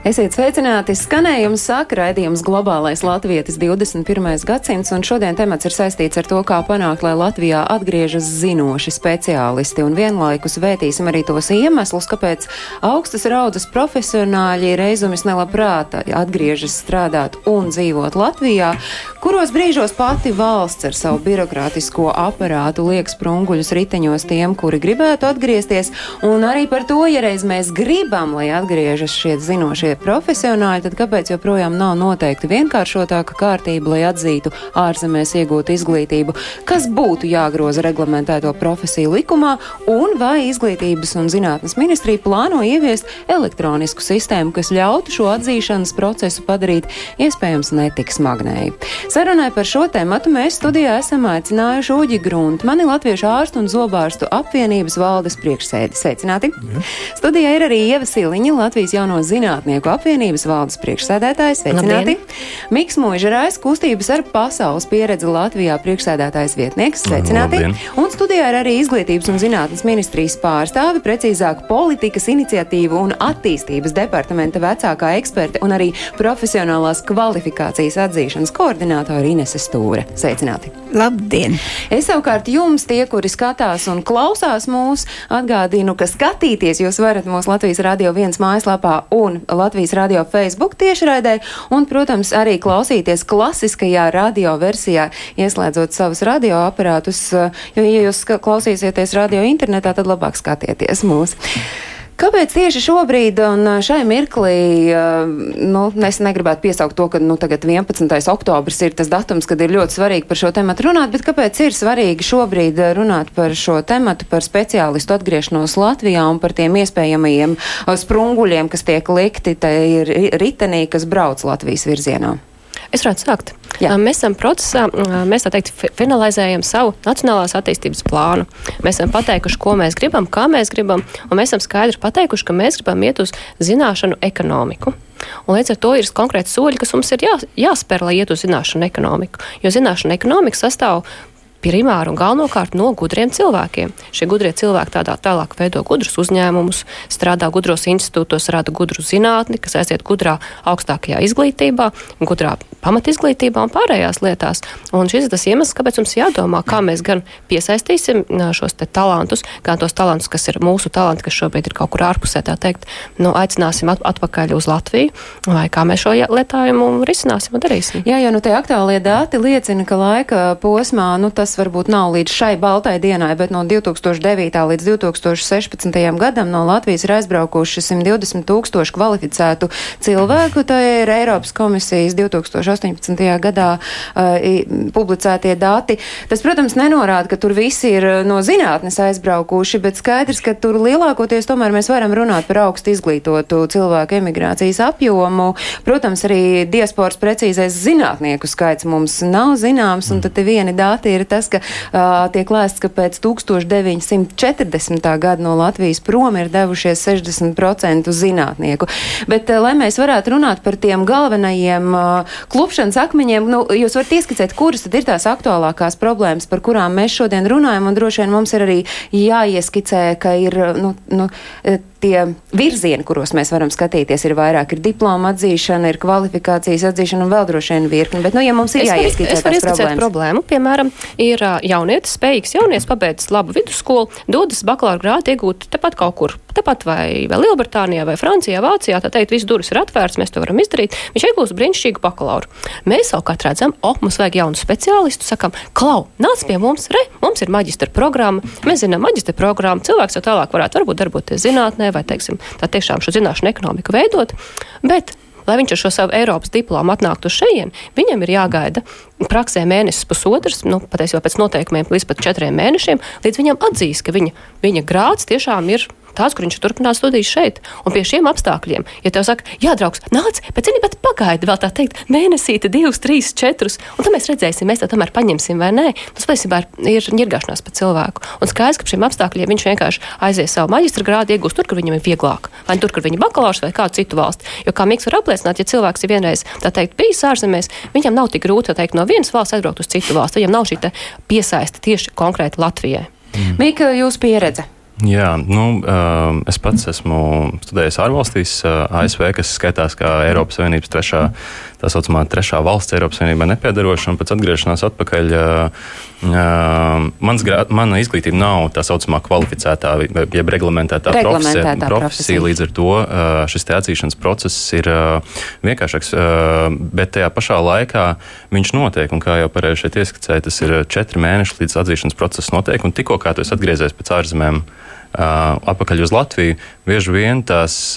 Esiet sveicināti! Skanējums saka raidījums Globālais Latvijas 21. gadsimts, un šodien temats ir saistīts ar to, kā panākt, lai Latvijā atgriežas zinoši speciālisti, un vienlaikus vētīsim arī tos iemeslus, kāpēc augstas raudzes profesionāļi reizumis nelabprāt atgriežas strādāt un dzīvot Latvijā, kuros brīžos pati valsts ar savu birokrātisko aparātu liek sprunguļus riteņos tiem, kuri gribētu atgriezties, un arī par to, ja reiz mēs gribam, lai atgriežas šie zinošie profesionāļi, tad kāpēc joprojām nav noteikti vienkāršotāka kārtība, lai atzītu ārzemēs iegūtu izglītību, kas būtu jāgroza reglamentēto profesiju likumā, un vai izglītības un zinātnes ministrija plāno ieviest elektronisku sistēmu, kas ļautu šo atzīšanas procesu padarīt iespējams netik smagnēji. Sarunai par šo tēmatu mēs studijā esam aicinājuši Uģi Gruntu, mani Latviešu ārstu un zobārstu apvienības valdes priekšsēdi. Sveicināti! Ja. Studijā ir arī Ieva Siliņa, Latvijas jauno zinātnieku apvienības valdes priekšsēdētājs. Sveicināti! Miks Mūžerais, kustības ar pasaules pieredzi Latvijā priekšsēdētājs vietnieks. Sveicināti! Labdien. Un studijā ir arī izglītības un zinātnes ministrijas pārstāvi, precīzāk politikas iniciatīvu un attīstības departamenta vecākā eksperte un arī profesionālās kvalifikācijas atzīšanas koordinātora Inese Stūre. Sveicināti! labdien! Es savukārt jums, tie, kuri skatās un klausās mūs, atgādinu, ka skatīties jūs varat mūsu Latvijas Radio 1 mājaslapā un Latvijas Radio Facebook tiešraidē, un, protams, arī klausīties klasiskajā radio versijā, ieslēdzot savus radioaparātus, jo, ja jūs klausīsieties radio internetā, tad labāk skatieties mūs. Kāpēc tieši šobrīd un šai mirklī, nu, es negribētu piesaukt to, ka nu, tagad 11. oktobris ir tas datums, kad ir ļoti svarīgi par šo tematu runāt, bet kāpēc ir svarīgi šobrīd runāt par šo tematu, par speciālistu atgriešanos Latvijā un par tiem iespējamajiem sprunguļiem, kas tiek likti tai ri- ritenī, kas brauc Latvijas virzienā? Es varētu sākt. Jā. Mēs esam procesā, mēs tā teikt, fi- finalizējam savu nacionālās attīstības plānu. Mēs esam pateikuši, ko mēs gribam, kā mēs gribam, un mēs esam skaidri pateikuši, ka mēs gribam iet uz zināšanu ekonomiku. Un līdz ar to ir konkrēti soļi, kas mums ir jā, jāspēr, lai iet uz zināšanu ekonomiku. Jo zināšana ekonomika sastāv primāri un galvenokārt no gudriem cilvēkiem. Šie gudrie cilvēki tādā tālāk veido gudrus uzņēmumus, strādā gudros institūtos, rada gudru zinātni, kas aiziet gudrā augstākajā izglītībā, gudrā pamatizglītībā un pārējās lietās. Un šis ir tas iemesls, kāpēc mums jādomā, kā mēs gan piesaistīsim šos talantus, gan tos talantus, kas ir mūsu talanti, kas šobrīd ir kaut kur ārpusē, tā teikt, nu, aicināsim at atpakaļ uz Latviju, vai kā mēs šo lietājumu risināsim un darīsim. Jā, jo nu, tie aktuālie dati liecina, ka laika posmā nu, tas varbūt nav līdz šai baltai dienai, bet no 2009. līdz 2016. gadam no Latvijas ir aizbraukuši 120 tūkstoši kvalificētu cilvēku. Tā ir Eiropas komisijas 2018. gadā uh, publicētie dati. Tas, protams, nenorāda, ka tur visi ir uh, no zinātnes aizbraukuši, bet skaidrs, ka tur lielākoties tomēr mēs varam runāt par augstu izglītotu cilvēku emigrācijas apjomu. Protams, arī diasporas precīzais zinātnieku skaits mums nav zināms, un tad te vieni dati ir tas, ka uh, tiek lēsts, ka pēc 1940. gada no Latvijas prom ir devušies 60% zinātnieku. Bet, uh, lai mēs varētu runāt par tiem galvenajiem uh, klupšanas akmeņiem, nu, jūs varat ieskicēt, kuras tad ir tās aktuālākās problēmas, par kurām mēs šodien runājam, un droši vien mums ir arī jāieskicē, ka ir, nu, nu, tie virzieni, kuros mēs varam skatīties, ir vairāk, ir diploma atzīšana, ir kvalifikācijas atzīšana un vēl droši vien virkni. Bet, nu, ja mums ir jāieskicē Es varu ieskicēt problēmu. Piemēram, ir jaunietis, spējīgs jaunietis, pabeidzis labu vidusskolu, dodas bakalaura grādu iegūt tepat kaut kur. Tepat vai, vai Lielbritānijā, vai Francijā, Vācijā, tā teikt, visas durvis ir atvērtas, mēs to varam izdarīt. Viņš iegūst brīnišķīgu bakalauru. Mēs savukārt redzam, o, mums vajag jaunu speciālistu, sakam, klau, nāc pie mums, re, mums ir maģistra programma, mēs zinām maģistra programmu, cilvēks jau tālāk varētu varbūt darboties zinātnē vai, teiksim, tā tiešām šo zināšanu ekonomiku veidot, bet lai viņš ar šo savu Eiropas diplomu atnāktu uz šejienes, viņam ir jāgaida praksē mēnesis, pusotrs, nu, patiesībā pēc noteikumiem līdz pat četriem mēnešiem, līdz viņam atzīs, ka viņa, viņa grāds tiešām ir tāds, kur viņš turpinās studijas šeit. Un pie šiem apstākļiem, ja tev saka, jā, draugs, nāc, bet zini, bet pagaidi vēl tā teikt, mēnesīte, divus, trīs, četrus, un tad mēs redzēsim, mēs to tomēr paņemsim vai nē. Tas patiesībā ir ņirgāšanās par cilvēku. Un skaidrs, ka šiem apstākļiem viņš vienkārši aizies savu maģistra grādu iegūst tur, kur viņam ir vieglāk. Vai nu tur, kur viņa bakalaurs vai kādu citu valsti. Jo, kā Mikls var apliecināt, ja cilvēks ir vienreiz teikt, bijis ārzemēs, viņam nav tik grūti teikt, no vienas valsts aizbraukt uz citu valsti. Viņam nav šī piesaiste tieši konkrēti Latvijai. Mm. Mika, jūsu pieredze? Jā, nu, uh, es pats esmu studējis ārvalstīs, uh, ASV, kas skaitās kā Eiropas Savienības trešā, tā saucamā trešā valsts Eiropas Savienībā nepiedaroša, un pēc atgriešanās atpakaļ mans, mana izglītība nav tā saucamā kvalificētā, jeb reglamentētā, reglamentētā profesija, profesija. Līdz ar to šis atzīšanas process ir vienkāršāks, bet tajā pašā laikā viņš notiek, un kā jau pareizi šeit ieskicēja, tas ir četri mēneši līdz atzīšanas process notiek, un tikko kā tu esi atgriezies pēc ārzemēm, atpakaļ uz Latviju, bieži vien tās.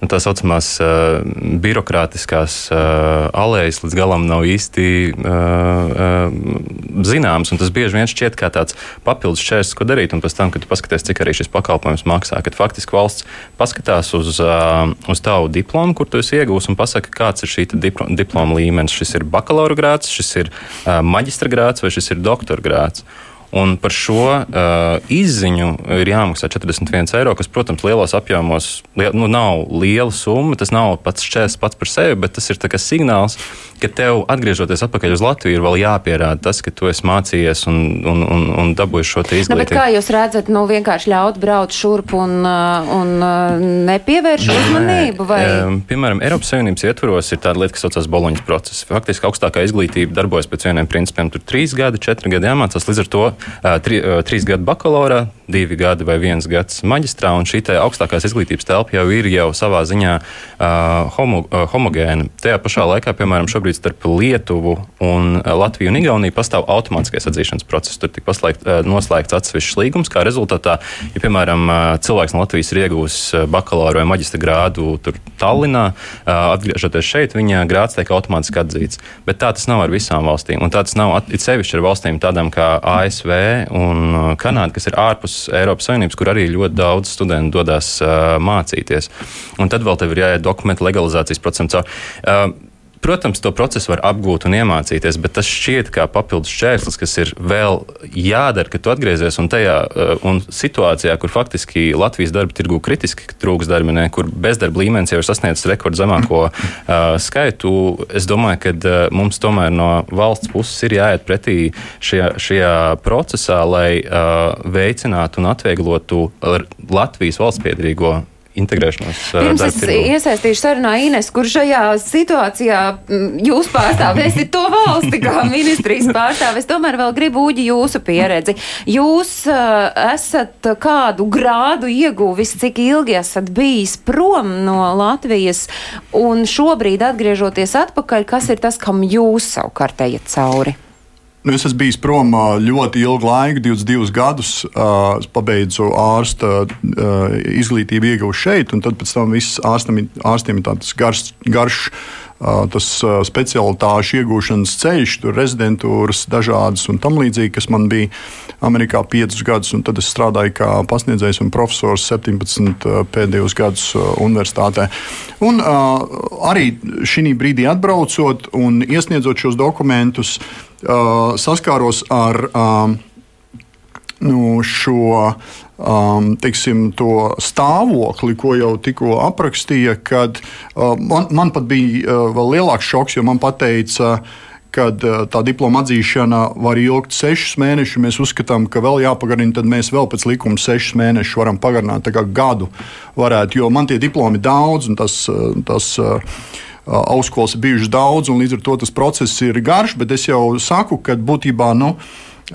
Tā saucamās uh, birokrātiskās uh, alējas līdz galam nav īsti uh, uh, zināmas. Tas bieži vien šķiet kā tāds papildus šķērslis, ko darīt. Un pēc tam, kad tu paskaties, cik arī šis pakalpojums maksā, kad faktiski valsts paskatās uz, uh, uz tavu diplomu, kur tu esi iegūmis, un pasaka, kāds ir šī diploma, līmenis. Šis ir bakalaura grāds, šis ir uh, maģistra grāds vai šis ir doktora grāds. Un par šo uh, izziņu ir jāmaksā 41 eiro, kas, protams, lielos apjomos liel, nu, nav liela summa. Tas nav pats šķērs pats par sevi, bet tas ir signāls, ka tev, atgriežoties atpakaļ uz Latviju, ir vēl jāpierāda tas, ka tu esi mācījies un, un, un, un dabūjis šo izglītību. Nu, kā jūs redzat, nu, vienkārši ļaut braukt šurp un, uh, un uh, nepievērš uzmanību? Vai? Piemēram, Eiropas Savienības ietvaros ir tāda lieta, kas saucas Boloņas process. Faktiski augstākā izglītība darbojas pēc vieniem principiem. Tur trīs gadi, četri gadi jāmācās. Līdz ar to tri, trīs gadu bakalaurā, divi gadi vai viens gads maģistrā, un šī augstākās izglītības telpa jau ir jau savā ziņā uh, homo, uh, homogēna. Tajā pašā laikā, piemēram, šobrīd starp Lietuvu un Latviju un Igauniju pastāv automātiskais atzīšanas process. Tur tika paslēgt, uh, noslēgts atsevišķs līgums, kā rezultātā, ja, piemēram, uh, cilvēks no Latvijas ir iegūs bakalaura vai maģistra grādu Tallinā, uh, atgriežoties šeit, viņa grāds tiek automātiski atzīts. Bet tā tas nav ar visām valstīm, un tā tas nav it sevišķi ar valstīm tādām kā ASV un Kanāda, kas ir ārpus Eiropas Savienības, kur arī ļoti daudz studentu dodas uh, mācīties. Un tad vēl tev ir jāiet dokumentu legalizācijas procesam cauri. Uh, Protams, to procesu var apgūt un iemācīties, bet tas šķiet kā papildus šķērslis, kas ir vēl jādara, kad tu atgriezies un tajā un situācijā, kur faktiski Latvijas darba tirgu kritiski trūks darbinieku, kur bezdarba līmenis jau ir sasniedzis rekordzemāko uh, skaitu. Es domāju, ka uh, mums tomēr no valsts puses ir jāiet pretī šajā, šajā procesā, lai uh, veicinātu un atvieglotu Latvijas valsts piedrīgo integrēšanos. Pirms es iesaistīšu sarunā Ines, kur šajā situācijā jūs pārstāvēsiet to valsti kā ministrijas pārstāvis. Tomēr vēl gribu uģi jūsu pieredzi. Jūs esat kādu grādu ieguvis, cik ilgi esat bijis prom no Latvijas un šobrīd atgriežoties atpakaļ, kas ir tas, kam jūs savukārt ejat cauri? Nu, es esmu bijis prom ļoti ilgu laiku, 22 gadus. Es pabeidzu ārsta izglītību, ieguvu šeit, un tad pēc tam viss ārstam, ārstiem ir tāds garš, garš tas specialitāšu iegūšanas ceļš, tur rezidentūras dažādas un tam līdzīgi, kas man bija Amerikā 5 gadus, un tad es strādāju kā pasniedzējs un profesors 17 pēdējos gadus universitātē. Un arī šī brīdī atbraucot un iesniedzot šos dokumentus, saskāros ar nu, šo um, teiksim, stāvokli, ko jau tikko aprakstīja, kad uh, man, man pat bija uh, vēl lielāks šoks, jo man teica, kad uh, tā diploma atzīšana var ilgt sešus mēnešus. Mēs uzskatām, ka vēl jāpagarina, tad mēs vēl pēc likuma sešus mēnešus varam pagarināt, tā kā gadu varētu, jo man tie diplomi daudz un tas. Uh, tas uh, augstskolas ir bijušas daudz, un līdz ar to tas process ir garš. Bet es jau saku, ka būtībā. Nu,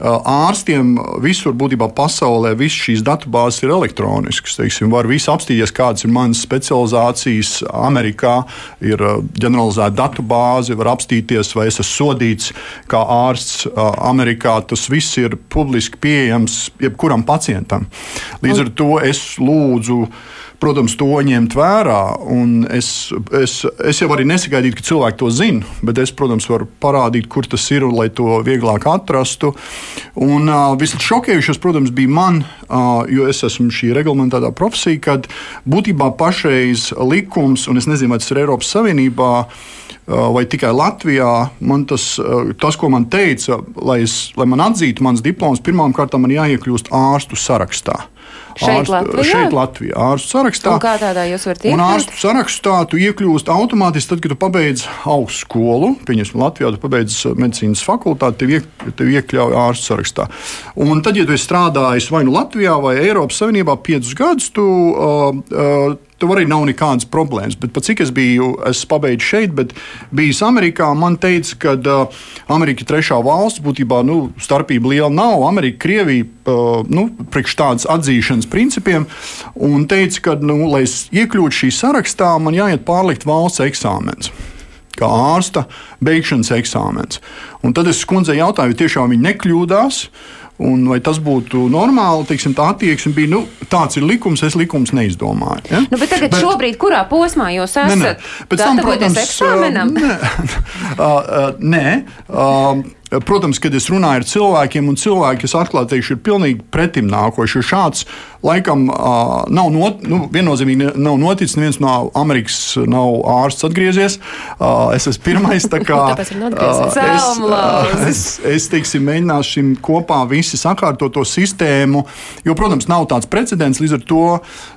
ārstiem visur būtībā pasaulē visas šīs datubāzes ir elektroniskas. Teiksim, var visu apstīties, kādas ir manas specializācijas. Amerikā ir ģeneralizēta datubāze, var apstīties, vai es esmu sodīts kā ārsts Amerikā. Tas viss ir publiski pieejams jebkuram pacientam. Līdz ar to es lūdzu protams, to ņemt vērā. Es, es, es jau arī nesagaidīju, ka cilvēki to zina, bet es, protams, varu parādīt, kur tas ir, lai to vieglāk atrastu. Un uh, visšokējušais, protams, bija man, uh, jo es esmu šī reglamentētā profesija, kad būtībā pašreiz likums, un es nezinu, vai tas ir Eiropas Savienībā vai tikai Latvijā. Man tas, tas ko man teica, lai, es, lai man atzītu mans diploms, pirmām kārtām man jāiekļūst ārstu sarakstā. Šeit, ārstu, Latvijā? šeit Latvijā, ārstu sarakstā. Un kā tādā jūs varat Un iekļūt? ārstu sarakstā tu iekļūsti automātiski, tad, kad tu pabeidz augstskolu. Pieņemsim, Latvijā tu pabeidz medicīnas fakultāti, tev, iek, tev iekļauj ārstu sarakstā. Un tad, ja tu esi strādājis vai nu Latvijā vai Eiropas Savienībā piecus gadus, tu, uh, uh, Tur arī nav nekādas problēmas. Bet, cik es biju, es pabeidzu šeit, bet bijis Amerikā, man teica, ka uh, Amerika ir trešā valsts. Būtībā nu, starpība liela nav. Amerika, Krievija, uh, nu, priekš tādas atzīšanas principiem. Un teica, ka, nu, lai es iekļūtu šī sarakstā, man jāiet pārlikt valsts eksāmens kā ārsta beigšanas eksāmens. Un tad es kundzei jautāju, vai tiešām viņa nekļūdās. Un vai tas būtu normāli, teiksim, tā attieksme bija, nu, tāds ir likums, es likums neizdomāju. Ja? Nu, bet tagad, bet, šobrīd, kurā posmā jūs esat? Nē, nē. Pēc tam, protams, eksāmenam? Nē, uh, uh, nē. Uh, Protams, kad es runāju ar cilvēkiem, un cilvēki, es atklāti teikšu, ir pilnīgi pretim nākoši. Šāds laikam nav, not, nu, viennozīmīgi nav noticis. Neviens no Amerikas nav ārsts atgriezies. Es esmu pirmais. Tā kā, es, es, es teiksim, mēģināšu kopā visi sakārtot to sistēmu. Jo, protams, nav tāds precedents, līdz ar to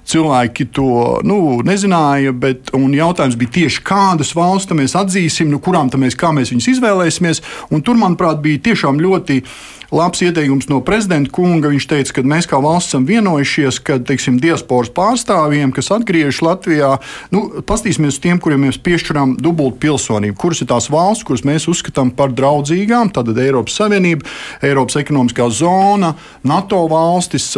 cilvēki to nu, nezināja. Bet, jautājums bija tieši, kādas valsts mēs atzīsim, nu, kurām mēs, mēs viņus izvēlēsimies. Un tur, manuprāt, bija tiešām ļoti labs ieteikums no prezidenta kunga. Viņš teica, ka mēs kā valsts esam vienojušies, ka teiksim, diasporas pārstāvjiem, kas atgriežas Latvijā, nu, pastīsimies uz tiem, kuriem mēs piešķiram dubultu pilsonību. Kuras ir tās valsts, kuras mēs uzskatām par draudzīgām? Tad Eiropas Savienība, Eiropas ekonomiskā zona, NATO valstis,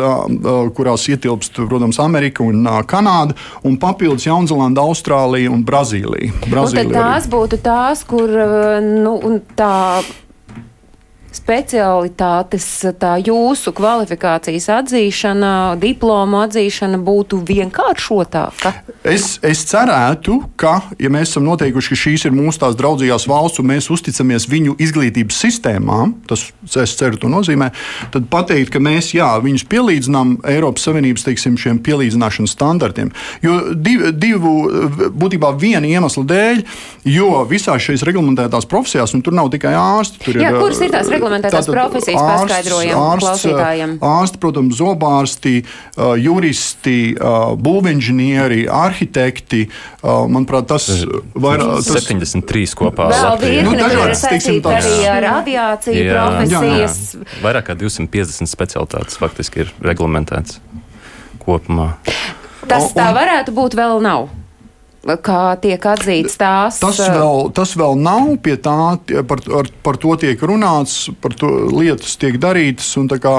kurās ietilpst, protams, Amerika un Kanāda, un papildus Jaunzēlanda, Austrālija un Brazīlija. Brazīlija un tās arī. būtu tās, kur nu, tā specialitātes, tā jūsu kvalifikācijas atzīšana, diplomu atzīšana būtu vienkāršotāka? Es, es cerētu, ka, ja mēs esam noteikuši, ka šīs ir mūsu tās draudzīgās valsts un mēs uzticamies viņu izglītības sistēmām, tas, es ceru, to nozīmē, tad pateikt, ka mēs jā, viņus pielīdzinām Eiropas Savienības teiksim, šiem pielīdzināšanas standartiem. Jo div, divu, būtībā viena iemesla dēļ, jo visās šīs reglamentētās profesijās, un tur nav tikai ārsti, tur jā, ir. Ir tās reglamentētās profesijas ārsts, paskaidrojam ārsts, klausītājiem? Ārsti, protams, zobārsti, juristi, būvinženieri, arhitekti. Manuprāt, tas ir 73 kopā. Vēl virkne, nu, dažādas, teiksim, tāds... arī ar aviāciju jā, profesijas. Jā, jā. Vairāk kā 250 specialitātes faktiski ir reglamentētas kopumā. Tas tā varētu būt vēl nav kā tiek atzīts tās. Tas vēl, tas vēl nav pie tā, par, ar, par to tiek runāts, par to lietas tiek darītas. Kā,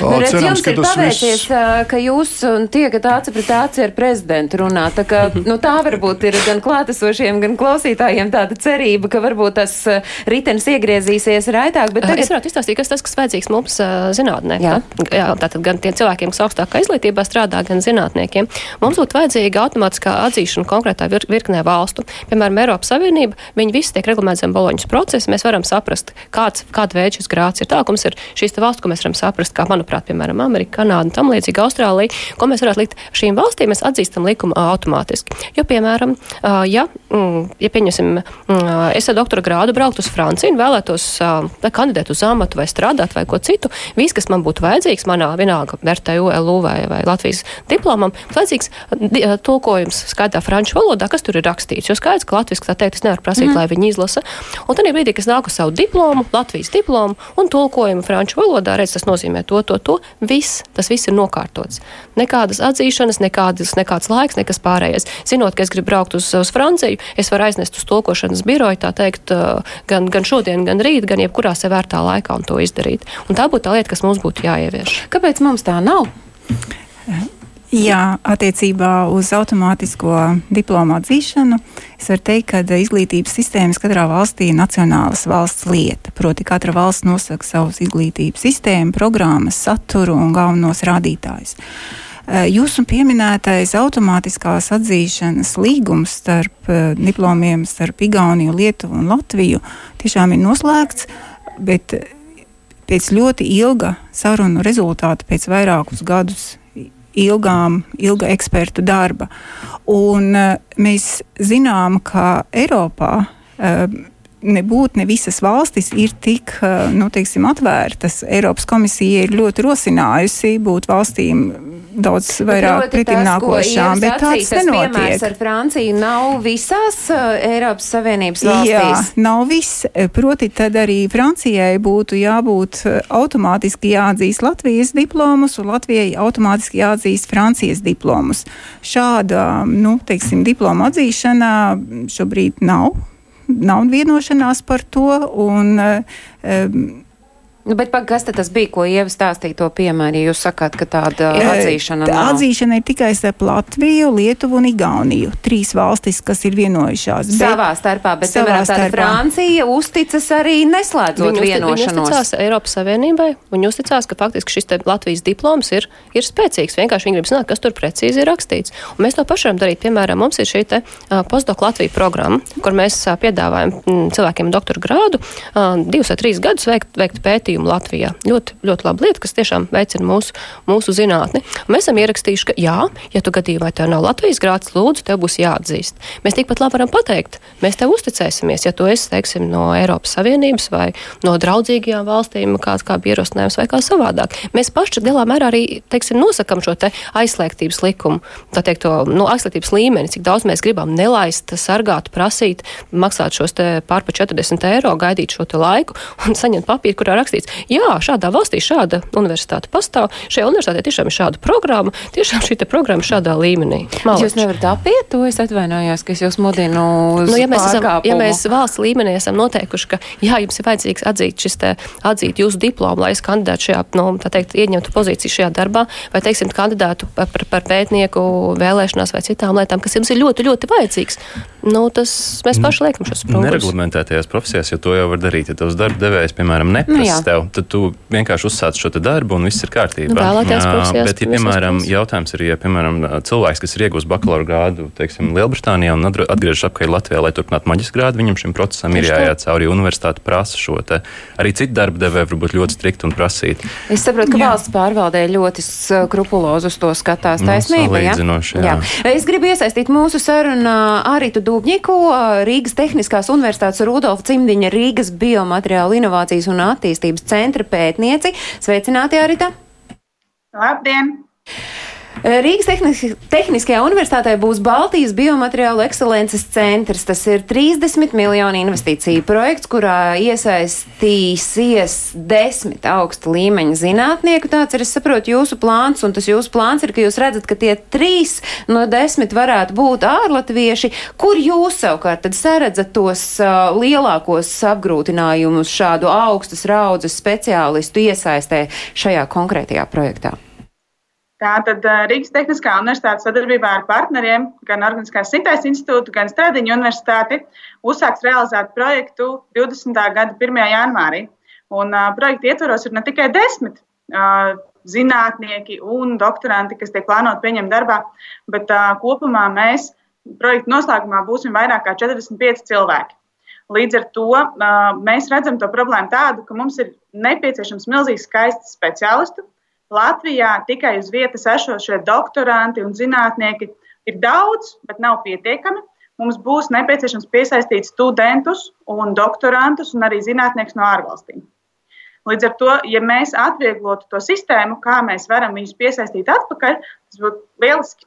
nu, redz, cerams, jums ir paveicies, viss... ka jūs tiekat aci pret aci ar prezidentu runāt. Tā, ka, nu, tā varbūt ir gan klātesošiem, gan klausītājiem tāda cerība, ka varbūt tas ritenis iegriezīsies raitāk. Tagad... Es varētu izstāstīt, kas tas, kas vajadzīgs mums zinātnē. Jā. Jā, tātad gan tiem cilvēkiem, kas augstākā izglītībā strādā, gan zinātniekiem. Mums būtu vajadzīga automātiskā atzīšana konkrēti konkrētā vir, virknē valstu. Piemēram, Eiropas Savienība, viņi visi tiek reglamentēti zem boloņas procesa. Mēs varam saprast, kāds, kāda veida šis grāts ir. Tā, ka mums ir šīs valsts, ko mēs varam saprast, kā, manuprāt, piemēram, Amerika, Kanāda un tam līdzīgi Austrālija, ko mēs varētu likt šīm valstīm, mēs atzīstam likumu automātiski. Jo, piemēram, ja, mm, ja pieņemsim, mm, es ar doktora grādu brauktu uz Franciju un vēlētos kandidēt uz amatu vai strādāt vai ko citu, viss, kas man būtu vajadzīgs, manā vienalga vērtēju LU vai, vai Latvijas diplomam, vajadzīgs tulkojums skaitā franču valodā, kas tur ir rakstīts. Jo skaidrs, ka latviešu tā teikt, es nevaru prasīt, mm. lai viņi izlasa. Un tad brīdī, kad es nāku savu diplomu, Latvijas diplomu un tulkojumu franču valodā, redz, tas nozīmē to, to, to. Viss, tas viss ir nokārtots. Nekādas atzīšanas, nekādas, nekāds laiks, nekas pārējais. Zinot, ka es gribu braukt uz, uz Franciju, es varu aiznest uz tulkošanas biroju, tā teikt, gan, gan šodien, gan rīt, gan jebkurā sevērtā laikā un to izdarīt. Un tā būtu tā lieta, kas mums būtu jāievieš. Kāpēc mums tā nav? Jā, attiecībā uz automātisko diplomu atzīšanu es varu teikt, ka izglītības sistēmas katrā valstī ir nacionālas valsts lieta. Proti, katra valsts nosaka savus izglītības sistēmu, programmas, saturu un galvenos rādītājus. Jūsu pieminētais automātiskās atzīšanas līgums starp diplomiem starp Igauniju, Lietuvu un Latviju tiešām ir noslēgts, bet pēc ļoti ilga sarunu rezultāta, pēc vairākus gadus ilgām, ilga ekspertu darba. Un, uh, mēs zinām, ka Eiropā uh, nebūtu ne visas valstis ir tik nu, teiksim, atvērtas. Eiropas komisija ir ļoti rosinājusi būt valstīm daudz vairāk pretimnākošām, bet tāds nenotiek. Piemērs ar Franciju nav visās uh, Eiropas Savienības valstīs. Jā, nav viss. Proti, tad arī Francijai būtu jābūt automātiski jāatzīst Latvijas diplomus un Latvijai automātiski jāatzīst Francijas diplomus. Šāda, nu, teiksim, diploma atzīšana šobrīd nav nav vienošanās par to. Un, um, Nu, bet kas tas bija, ko Ieva stāstīja to piemēru, ja jūs sakāt, ka tāda atzīšana tā nav? Atzīšana ir tikai starp Latviju, Lietuvu un Igauniju. Trīs valstis, kas ir vienojušās. Savā starpā, bet, savā starpā. Francija uzticas arī neslēdzot Viņi uztic- Viņi vienošanos. uzticās Eiropas Savienībai, un viņi uzticās, ka faktiski šis te Latvijas diploms ir, ir spēcīgs. Vienkārši viņi grib zināt, kas tur precīzi ir rakstīts. Un mēs to paši varam darīt. Piemēram, mums ir šī te uh, postdoc Latvija programma, kur mēs uh, piedāvājam mm, cilvēkiem doktora grādu uh, divus vai trīs gadus veikt, veikt pētījumu Latvijā. Ļoti, ļoti laba lieta, kas tiešām veicina mūsu, mūsu zinātni. Un mēs esam ierakstījuši, ka jā, ja tu gadījumā tev nav Latvijas grāds, lūdzu, tev būs jāatzīst. Mēs tikpat labi varam pateikt, mēs tev uzticēsimies, ja tu esi, teiksim, no Eiropas Savienības vai no draudzīgajām valstīm, kāds kā ierosinājums vai kā savādāk. Mēs paši lielā mērā arī, teiksim, nosakam šo te aizslēgtības likumu, tā teikt, to no aizslēgtības līmeni, cik daudz mēs gribam nelaist, sargāt, prasīt, maksāt šos te pār pa 40 eiro, gaidīt šo te laiku un saņemt papīru, kurā rakstīts, jā, šādā valstī šāda universitāte pastāv, šajā universitātē tiešām ir šāda programma, tiešām šī programma šādā līmenī. Malači. Jūs nevarat apiet to, es atvainojos, ka es jūs mudinu uz Nu, ja, mēs esam, ja pārkāpumu. mēs valsts līmenī esam noteikuši, ka jā, jums ir vajadzīgs atzīt, šis te, atzīt jūsu diplomu, lai es kandidētu šajā, nu, tā teikt, ieņemtu pozīciju šajā darbā, vai, teiksim, kandidētu par, par, par pētnieku vēlēšanās vai citām lietām, kas jums ir ļoti, ļoti vajadzīgs, nu, tas mēs paši liekam šos sprungus. Nereglamentētajās profesijās, jo to jau var darīt. Ja tavs darba devējs, piemēram, Nu, jā. Tev, tad tu vienkārši uzsāc šo te darbu un viss ir kārtībā. Nu, Jā, profesijās Bet, ja, piemēram, jautājums ir, ja, piemēram, cilvēks, kas ir iegūst bakalaura grādu, teiksim, Lielbritānijā un atgr- atgriežas atpakaļ Latvijā, lai turpinātu maģistra grādu, viņam šim procesam ir Tieši tā. jāiet cauri. Universitāte prasa šo te. Arī citi darba devēji var būt ļoti strikti un prasīt. Es saprotu, ka Jā. valsts pārvaldē ļoti skrupulozi uz to skatās. Nu, Taisnība, ja? salīdzinoši, jā. Es gribu iesaistīt mūsu sarunā Aritu Dubņiku, Rīgas Tehniskās Universitātes Rudolfa Cimdiņa, Rīgas Biomateriālu inovācijas un attīstības centra pētnieci. Sveicināti, Arita! Labdien! Rīgas Tehnis Tehniskajā universitātē būs Baltijas biomateriālu ekscelences centrs. Tas ir 30 miljonu investīciju projekts, kurā iesaistīsies desmit augsta līmeņa zinātnieku. Tāds ir, es saprotu, jūsu plāns, un tas jūsu plāns ir, ka jūs redzat, ka tie trīs no desmit varētu būt ārlatvieši. Kur jūs savukārt tad saredzat tos uh, lielākos apgrūtinājumus šādu augstas raudzes speciālistu iesaistē šajā konkrētajā projektā? Tātad Rīgas Tehniskā universitāte sadarbībā ar partneriem, gan Organiskās Sintēs institūtu, gan Stradiņu universitāti, uzsāks realizēt projektu 20. gada 1. janvārī. Un, uh, projekta ietvaros ir ne tikai desmit uh, zinātnieki un doktoranti, kas tiek plānoti pieņemt darbā, bet uh, kopumā mēs projekta noslēgumā būsim vairāk kā 45 cilvēki. Līdz ar to uh, mēs redzam to problēmu tādu, ka mums ir nepieciešams milzīgs skaists speciālistu. Latvijā tikai uz vietas esošie doktoranti un zinātnieki ir daudz, bet nav pietiekami. Mums būs nepieciešams piesaistīt studentus un doktorantus un arī zinātniekus no ārvalstīm. Līdz ar to, ja mēs atvieglotu to sistēmu, kā mēs varam viņus piesaistīt atpakaļ, tas būtu lieliski.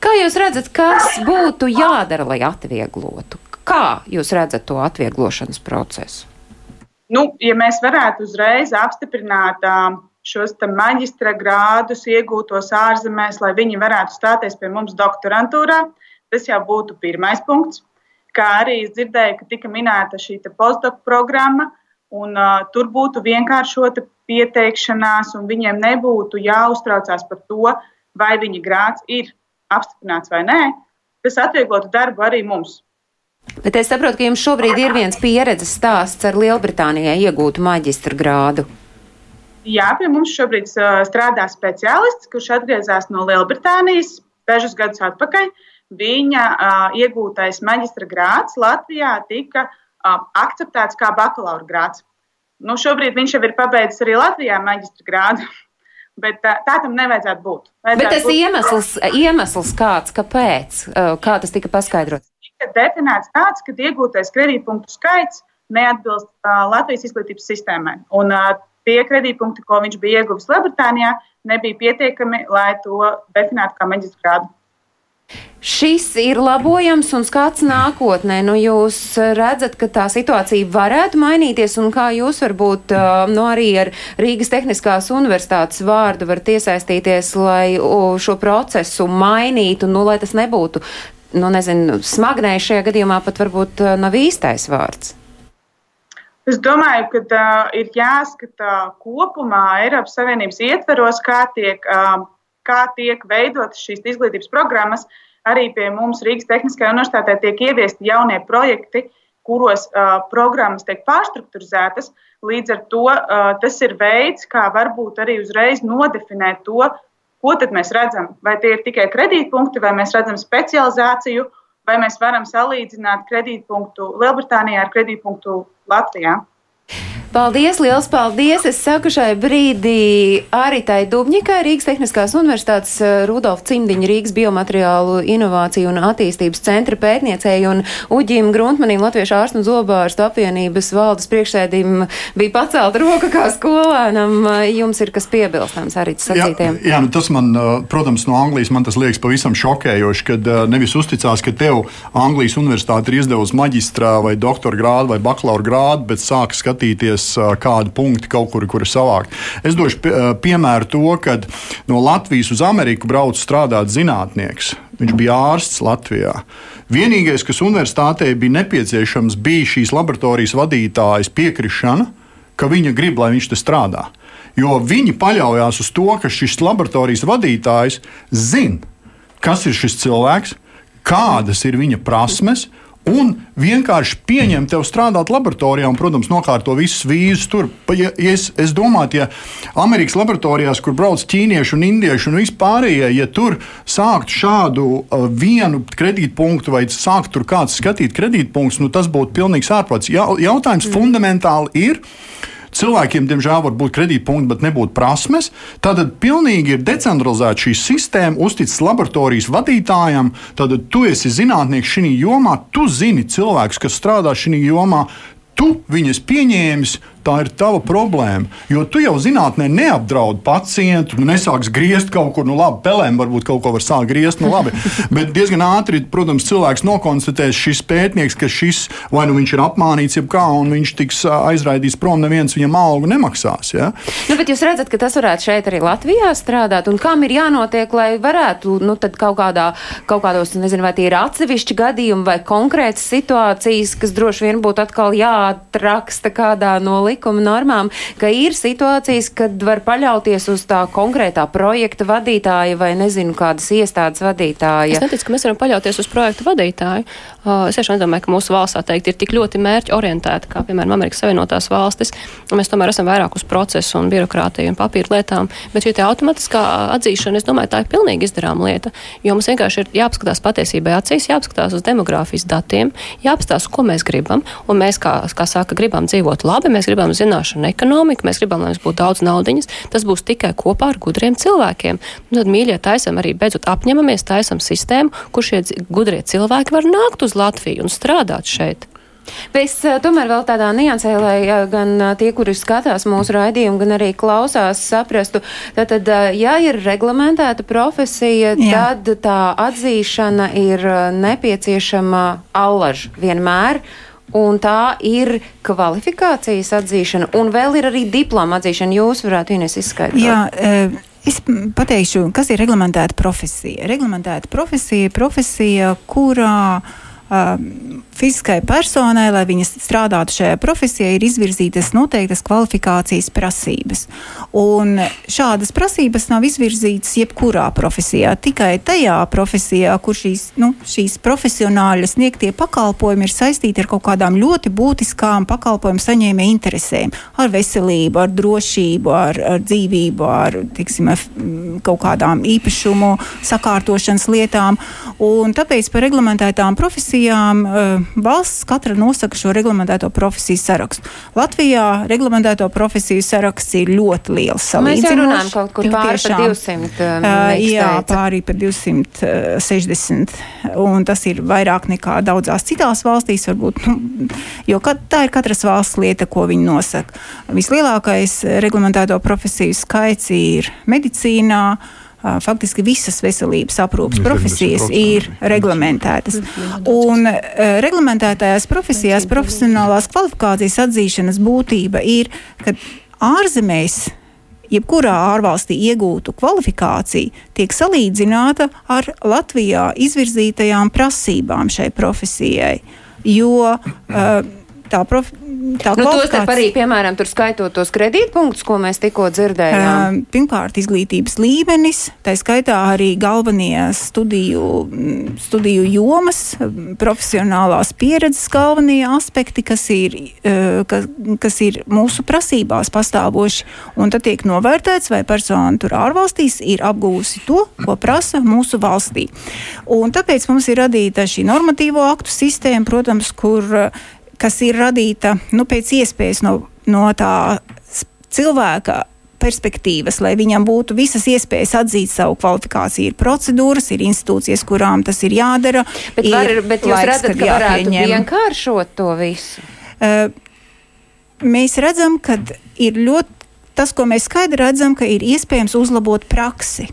Kā jūs redzat, kas būtu jādara, lai atvieglotu? Kā jūs redzat to atvieglošanas procesu? Nu, ja mēs varētu uzreiz apstiprināt uh, šos maģistra grādus iegūtos ārzemēs, lai viņi varētu stāties pie mums doktorantūrā, tas jau būtu pirmais punkts. Kā arī es dzirdēju, ka tika minēta šī postdoc programma, un uh, tur būtu vienkāršota pieteikšanās, un viņiem nebūtu jāuztraucās par to, vai viņa grāds ir apstiprināts vai nē. Tas atvieglotu darbu arī mums. Bet es saprotu, ka jums šobrīd ir viens pieredzes stāsts ar Lielbritānijai iegūtu maģistra grādu. Jā, pie mums šobrīd strādā speciālists, kurš atgriezās no Lielbritānijas dažus gadus atpakaļ. Viņa uh, iegūtais maģistra grāds Latvijā tika uh, akceptēts kā bakalaura grāds. Nu, šobrīd viņš jau ir pabeidzis arī Latvijā maģistra grādu. Bet tā, tā tam nevajadzētu būt. Vajadzētu Bet tas būt... iemesls, iemesls kāds, kāpēc, kā tas tika paskaidrots? Tika definēts tāds, ka iegūtais kredītpunktu skaits neatbilst uh, Latvijas izglītības sistēmai. Un uh, tie kredītpunkti, ko viņš bija ieguvis Lielbritānijā, nebija pietiekami, lai to definētu kā maģistra grādu. Šis ir labojams un skats nākotnē. Nu, jūs redzat, ka tā situācija varētu mainīties, un kā jūs varbūt nu, arī ar Rīgas Tehniskās Universitātes vārdu varat iesaistīties, lai šo procesu mainītu, nu, lai tas nebūtu, nu, nezinu, smagnēji šajā gadījumā pat varbūt nav īstais vārds. Es domāju, ka uh, ir jāskata kopumā Eiropas Savienības ietveros, kā tiek, uh, kā tiek veidotas šīs izglītības programmas. Arī pie mums Rīgas Tehniskajā universitātē tiek ieviesti jaunie projekti, kuros uh, programmas tiek pārstrukturizētas. Līdz ar to uh, tas ir veids, kā varbūt arī uzreiz nodefinēt to, ko mēs redzam. Vai tie ir tikai kredītpunkti, vai mēs redzam specializāciju, vai mēs varam salīdzināt kredītpunktu Lielbritānijā ar kredītpunktu Latvijā. Paldies, liels paldies! Es saku šai brīdī Aritai Dubņikai, Rīgas Tehniskās Universitātes eh, Rudolf Cimdiņa, Rīgas biomateriālu inovāciju un attīstības centra pētniecēji un Uģim Gruntmanim, Latviešu ārstu un zobārstu apvienības valdes priekšsēdim bija pacelt roka kā skolēnam. Jums ir kas piebilstams arī sacītiem? Jā, jā nu tas man, eh, protams, no Anglijas man tas liekas pavisam šokējoši, kad eh, nevis uzticās, ka tev Anglijas universitāte ir izdevusi maģistrā vai doktora grādu vai bakalaura grādu, bet sāk skatīties atcerēties kādu punktu kaut kur, kur savākt. Es došu piemēru to, kad no Latvijas uz Ameriku brauc strādāt zinātnieks. Viņš bija ārsts Latvijā. Vienīgais, kas universitātei bija nepieciešams, bija šīs laboratorijas vadītājas piekrišana, ka viņa grib, lai viņš te strādā. Jo viņi paļaujas uz to, ka šis laboratorijas vadītājs zina, kas ir šis cilvēks, kādas ir viņa prasmes, un vienkārši pieņem tevi strādāt laboratorijā, un, protams, nokārto visus vīzus tur. Ja es, es domāju, ja Amerikas laboratorijās, kur brauc ķīnieši un indieši un vispārējie, ja tur sāktu šādu uh, vienu kredītpunktu vai sāktu tur kāds skatīt kredītpunktus, nu, tas būtu pilnīgs ārprāts. Ja, jautājums mm. fundamentāli ir. Cilvēkiem, diemžēl, var būt kredītpunkti, bet nebūt prasmes. Tad pilnīgi ir decentralizēta šī sistēma, uzticas laboratorijas vadītājam. Tad tu esi zinātnieks šajā jomā, tu zini cilvēkus, kas strādā šajā jomā. Tu viņus pieņēmis, tā ir tava problēma. Jo tu jau zinātnē neapdraudi pacientu, nu, nesāks griezt kaut kur, nu, labi, pelēm varbūt kaut ko var sākt griezt, nu, labi. Bet diezgan ātri, protams, cilvēks nokonstatēs šis pētnieks, ka šis vai nu viņš ir apmānīts, jeb kā, un viņš tiks aizraidīts prom, neviens viņam algu nemaksās. Ja? Nu, bet jūs redzat, ka tas varētu šeit arī Latvijā strādāt, un kam ir jānotiek, lai varētu, nu, kaut kādā, kaut kādos, nezinu, vai tie ir atsevišķi gadījumi vai konkrētas situācijas, kas droši vien būtu atkal jāatraksta kādā no likuma normām, ka ir situācijas, kad var paļauties uz tā konkrētā projekta vadītāja vai nezinu, kādas iestādes vadītāja. Es neticu, ka mēs varam paļauties uz projektu vadītāju. Uh, es tiešām nedomāju, ka mūsu valsts teikt, ir tik ļoti mērķi orientēta, kā piemēram Amerikas Savienotās valstis. Mēs tomēr esam vairāk uz procesu un birokrātiju un papīru lietām, bet šī automatiskā atzīšana, es domāju, tā ir pilnīgi izdarāma lieta, jo mums vienkārši ir jāpaskatās patiesībai acīs, jāpaskatās uz demogrāfijas datiem, jāpaskatās, ko mēs gribam, un mēs, kā, kā saka, gribam dzīvot labi, mēs gribam gribam zināšanu ekonomiku, mēs gribam, lai mums būtu daudz naudiņas, tas būs tikai kopā ar gudriem cilvēkiem. Un tad, mīļie, taisam arī beidzot apņemamies, taisam sistēmu, kur šie gudrie cilvēki var nākt uz Latviju un strādāt šeit. Bet es uh, tomēr vēl tādā niansē, lai uh, gan uh, tie, kuri skatās mūsu raidījumu, gan arī klausās, saprastu, tad, tad ja ir reglamentēta profesija, Jā. tad tā atzīšana ir nepieciešama allaž vienmēr. Un tā ir kvalifikācijas atzīšana, un vēl ir arī diploma atzīšana. Jūs varētu Ines izskaidrot. Jā, e Es pateikšu, kas ir reglamentēta profesija. Reglamentēta profesija ir profesija, kurā uh, fiziskai personai, lai viņa strādātu šajā profesijā, ir izvirzītas noteiktas kvalifikācijas prasības. Un šādas prasības nav izvirzītas jebkurā profesijā, tikai tajā profesijā, kur šīs, nu, šīs profesionāļa sniegtie pakalpojumi ir saistīti ar kaut kādām ļoti būtiskām pakalpojumu saņēmēju interesēm, ar veselību, ar drošību, ar, ar dzīvību, ar tiksim, kaut kādām īpašumu sakārtošanas lietām. Un tāpēc par reglamentētām profesijām uh, valsts katra nosaka šo reglamentēto profesiju sarakstu. Latvijā reglamentēto profesiju saraksts ir ļoti liels. Mēs jau runājam kaut kur pāri par 200. Uh, jā, pāri par 260. Un tas ir vairāk nekā daudzās citās valstīs, varbūt, nu, jo tā ir katras valsts lieta, ko viņi nosaka. Vislielākais reglamentēto profesiju skaits ir medicīnā. Faktiski visas veselības aprūpas profesijas ir reglamentētas. Un reglamentētajās profesijās profesionālās kvalifikācijas atzīšanas būtība ir, ka ārzemēs jebkurā ārvalstī iegūtu kvalifikāciju tiek salīdzināta ar Latvijā izvirzītajām prasībām šai profesijai. Jo uh, tā, prof, tā nu. Tos arī, piemēram, tur skaitot tos kredītpunktus, ko mēs tikko dzirdējām. Uh, pirmkārt, izglītības līmenis, tā skaitā arī galvenie studiju, studiju jomas, profesionālās pieredzes galvenie aspekti, kas ir, uh, kas, kas ir mūsu prasībās pastāvoši. Un tad tiek novērtēts, vai persona tur ārvalstīs ir apgūsi to, ko prasa mūsu valstī. Un tāpēc mums ir radīta šī normatīvo aktu sistēma, protams, kur uh, kas ir radīta nu, pēc iespējas no, no tā cilvēka perspektīvas, lai viņam būtu visas iespējas atzīt savu kvalifikāciju. Ir procedūras, ir institūcijas, kurām tas ir jādara. Bet, ir var, bet jūs laiks, redzat, ka varētu vienkāršot to visu? Uh, mēs redzam, ka ir ļoti tas, ko mēs skaidri redzam, ka ir iespējams uzlabot praksi.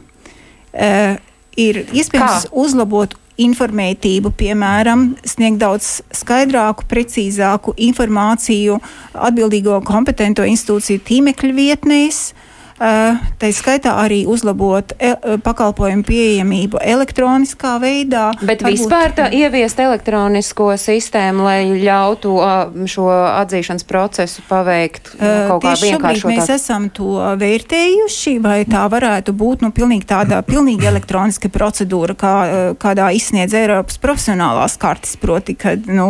Uh, ir iespējams Kā? uzlabot informētību, piemēram, sniegt daudz skaidrāku, precīzāku informāciju atbildīgo kompetento institūciju tīmekļa vietnēs. Eh, tā skaitā arī uzlabot e eh, pakalpojumu pieejamību elektroniskā veidā. Bet varbūt... vispār tā ieviest elektronisko sistēmu, lai ļautu šo atzīšanas procesu paveikt nu, kaut kā vienkāršotāk. Mēs esam to vērtējuši, vai tā varētu būt nu, pilnīgi tāda pilnīgi elektroniska procedūra, kā, kādā izsniedz Eiropas profesionālās kartes, proti, kad nu,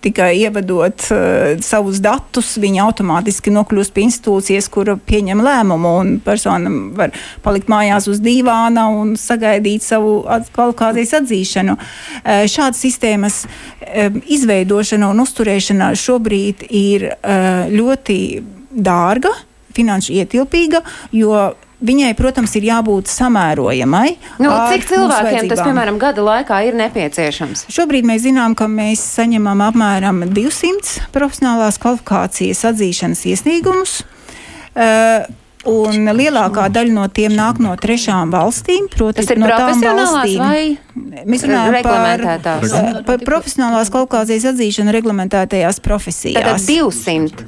tikai ievadot uh, savus datus, viņi automātiski nokļūst pie institūcijas, kura pieņem lēmumu un persona var palikt mājās uz dīvāna un sagaidīt savu kvalifikācijas atzīšanu. Eh, šādas sistēmas eh, izveidošana un uzturēšana šobrīd ir eh, ļoti dārga, finanšu ietilpīga, jo Viņai, protams, ir jābūt samērojamai. Nu, cik cilvēkiem tas, piemēram, gada laikā ir nepieciešams? Šobrīd mēs zinām, ka mēs saņemam apmēram 200 profesionālās kvalifikācijas atzīšanas iesniegumus. Uh, Un lielākā daļa no tiem nāk no trešām valstīm. Proti, Tas ir no tām valstīm. Mēs runājam par, par profesionālās kvalifikācijas atzīšanu reglamentētajās profesijās. Tātad 200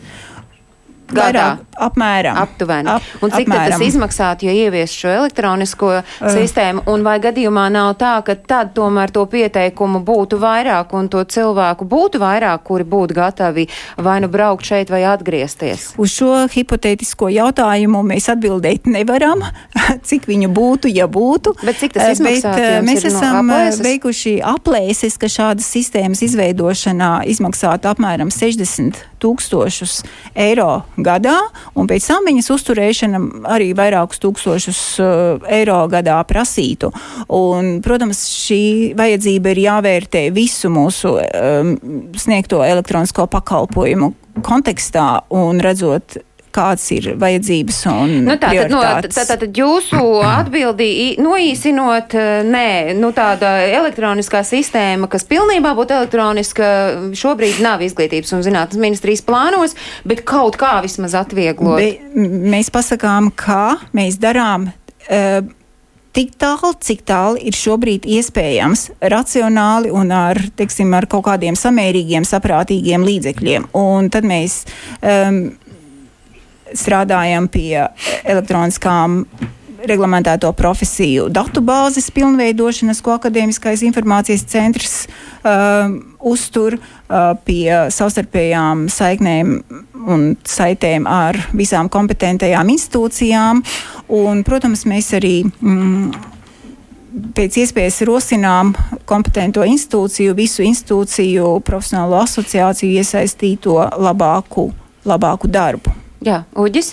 gadā. Apmēram. Aptuveni. Ap, un cik apmēram. tas izmaksātu, ja ievies šo elektronisko uh. sistēmu? Un vai gadījumā nav tā, ka tad tomēr to pieteikumu būtu vairāk un to cilvēku būtu vairāk, kuri būtu gatavi vai nu braukt šeit vai atgriezties? Uz šo hipotētisko jautājumu mēs atbildēt nevaram, cik viņu būtu, ja būtu. Bet cik tas izmaksātu? Bet, mēs esam no aplēses? veikuši aplēses, ka šādas sistēmas izveidošanā izmaksātu apmēram 60 tūkstošus eiro gadā, un pēc tam viņas uzturēšana arī vairākus tūkstošus uh, eiro gadā prasītu. Un, protams, šī vajadzība ir jāvērtē visu mūsu um, sniegto elektronisko pakalpojumu kontekstā un redzot kādas ir vajadzības un nu, tā, tad, no, tā, tā, tad jūsu atbildi noīsinot, eh, nē, nu tāda elektroniskā sistēma, kas pilnībā būtu elektroniska, šobrīd nav izglītības un zinātnes ministrijas plānos, bet kaut kā vismaz atvieglot. Be, mēs pasakām, kā mēs darām. Uh, tik tālu, cik tālu ir šobrīd iespējams, racionāli un ar, teiksim, ar kaut kādiem samērīgiem, saprātīgiem līdzekļiem. Un tad mēs um, strādājam pie elektroniskām reglamentēto profesiju datubāzes pilnveidošanas, ko Akadēmiskais informācijas centrs uh, uztur uh, pie savstarpējām saiknēm un saitēm ar visām kompetentajām institūcijām. Un, protams, mēs arī mm, pēc iespējas rosinām kompetento institūciju, visu institūciju, profesionālo asociāciju iesaistīto labāku, labāku darbu. Jā, Uģis.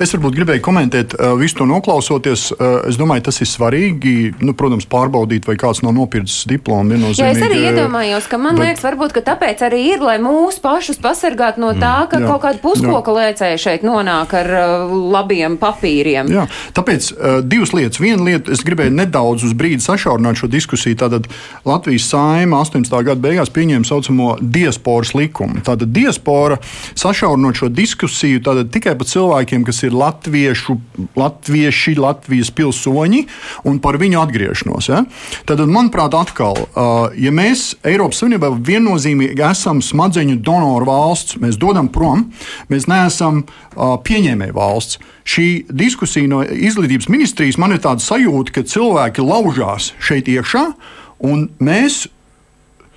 Es varbūt gribēju komentēt visu to noklausoties. Es domāju, tas ir svarīgi. Nu, protams, pārbaudīt, vai kāds nav nopircis diplomu. Jā, es arī iedomājos, ka man bet... liekas, varbūt tāpēc arī ir, lai mūs pašus pasargātu no tā, ka jā, kaut kāda puskoka lēcēja šeit nonāk ar labiem papīriem. Jā, tāpēc divas lietas. Viena lieta, es gribēju nedaudz uz brīdi sašaurināt šo diskusiju. Tātad Latvijas saima 18. gada beigās pieņēma saucamo diasporas likumu. Tātad diaspora sašaurinot šo diskusiju. Tātad tikai par cilvēkiem, kas ir latviešu, latvieši, Latvijas pilsoņi un par viņu atgriešanos. Ja? Tad, manuprāt, atkal, ja mēs Eiropas Savienībā viennozīmīgi esam smadzeņu donoru valsts, mēs dodam prom, mēs neesam pieņēmēju valsts. Šī diskusija no izglītības ministrijas man ir tāda sajūta, ka cilvēki laužās šeit iekšā, un mēs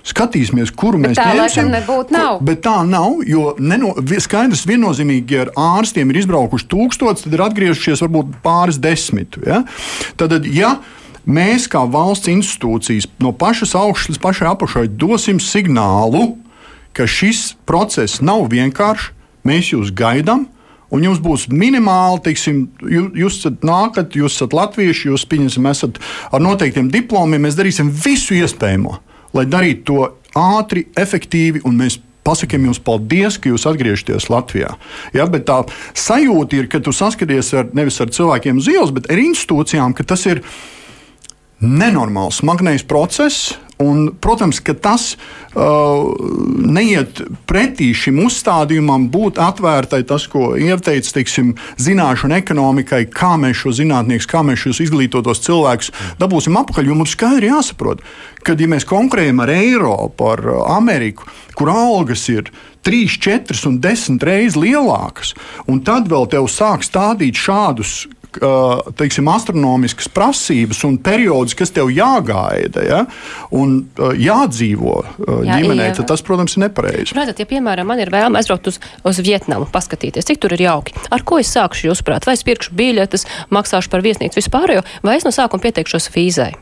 Skatīsimies, kuru bet mēs tā ņemsim. Nebūtu, nav. Bet tā nav, jo neno, skaidrs viennozīmīgi, ar ārstiem ir izbraukuši tūkstoši, tad ir atgriežušies varbūt pāris desmit. Ja? Tad, ja mēs kā valsts institūcijas no pašas augšas līdz pašai apakšai dosim signālu, ka šis process nav vienkāršs, mēs jūs gaidām. Un jums būs minimāli, teiksim, jūs, jūs nākat, jūs esat latvieši, jūs pieņemsim, esat ar noteiktiem diplomiem. Mēs darīsim visu iespējamo, lai darītu to ātri, efektīvi, un mēs pasakām jums paldies, ka jūs atgriežaties Latvijā. Ja, bet tā sajūta ir, ka tu saskaties ar, nevis ar cilvēkiem uz ielas, bet ar institūcijām, ka tas ir nenormāls, smagnējs process, Un, protams, ka tas uh, neiet pretī šim uzstādījumam, būt atvērtai tas, ko ieteica teiksim, zināšanu ekonomikai, kā mēs šo zinātniekus, kā mēs šos izglītotos cilvēkus dabūsim apakaļ. Jo mums skaidri jāsaprot, ka, ja mēs konkurējam ar Eiropu, ar Ameriku, kur algas ir 3, 4 un 10 reizes lielākas, un tad vēl tev sāk stādīt šādus teiksim, astronomiskas prasības un periodus, kas tev jāgaida ja? un jādzīvo Jā, ģimenē, tad tas, protams, ir nepareizi. Redzat, ja, piemēram, man ir vēlme aizbraukt uz, uz Vietnamu, paskatīties, cik tur ir jauki. Ar ko es sākšu, jūsuprāt? Vai es pirkšu biļetes, maksāšu par viesnīcu vispārējo, vai es no sākuma pieteikšos vīzai?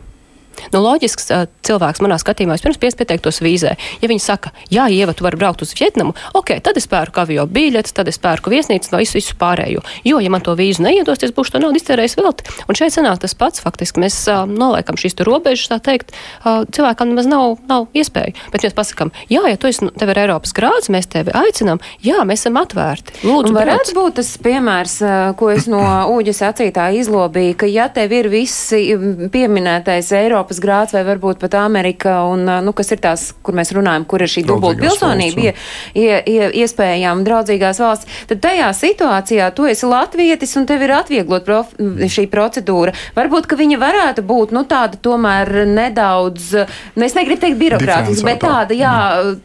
Nu, loģisks cilvēks manā skatījumā pirms pieteiktos vīzē. Ja viņi saka, jā, Ieva, tu vari braukt uz Vietnamu, ok, tad es pērku avio biļetes, tad es pērku viesnīcu, no visu, visu pārējo. Jo, ja man to vīzu neiedos, es būšu to naudu iztērējis velti. Un šeit sanāk tas pats, faktiski mēs uh, noliekam šīs robežas, tā teikt, uh, cilvēkam nemaz nav, nav iespēju. Bet mēs pasakām, jā, ja tu esi, nu, tev ir Eiropas grāds, mēs tevi aicinām, jā, mēs esam atvērti. Lūdzu, varētu būt tas piemērs, ko es no ūģa sacītā izlobīju, ka ja tev ir visi pieminētais Eiropas grāds vai varbūt pat Amerika, un, nu, kas ir tās, kur mēs runājam, kur ir šī dubult pilsonība, ie, ie, ie, iespējām draudzīgās valsts, tad tajā situācijā tu esi latvietis un tev ir atvieglot prof, šī procedūra. Varbūt, ka viņa varētu būt, nu, tāda tomēr nedaudz, nu, es negribu teikt birokrātiska, bet tāda, jā,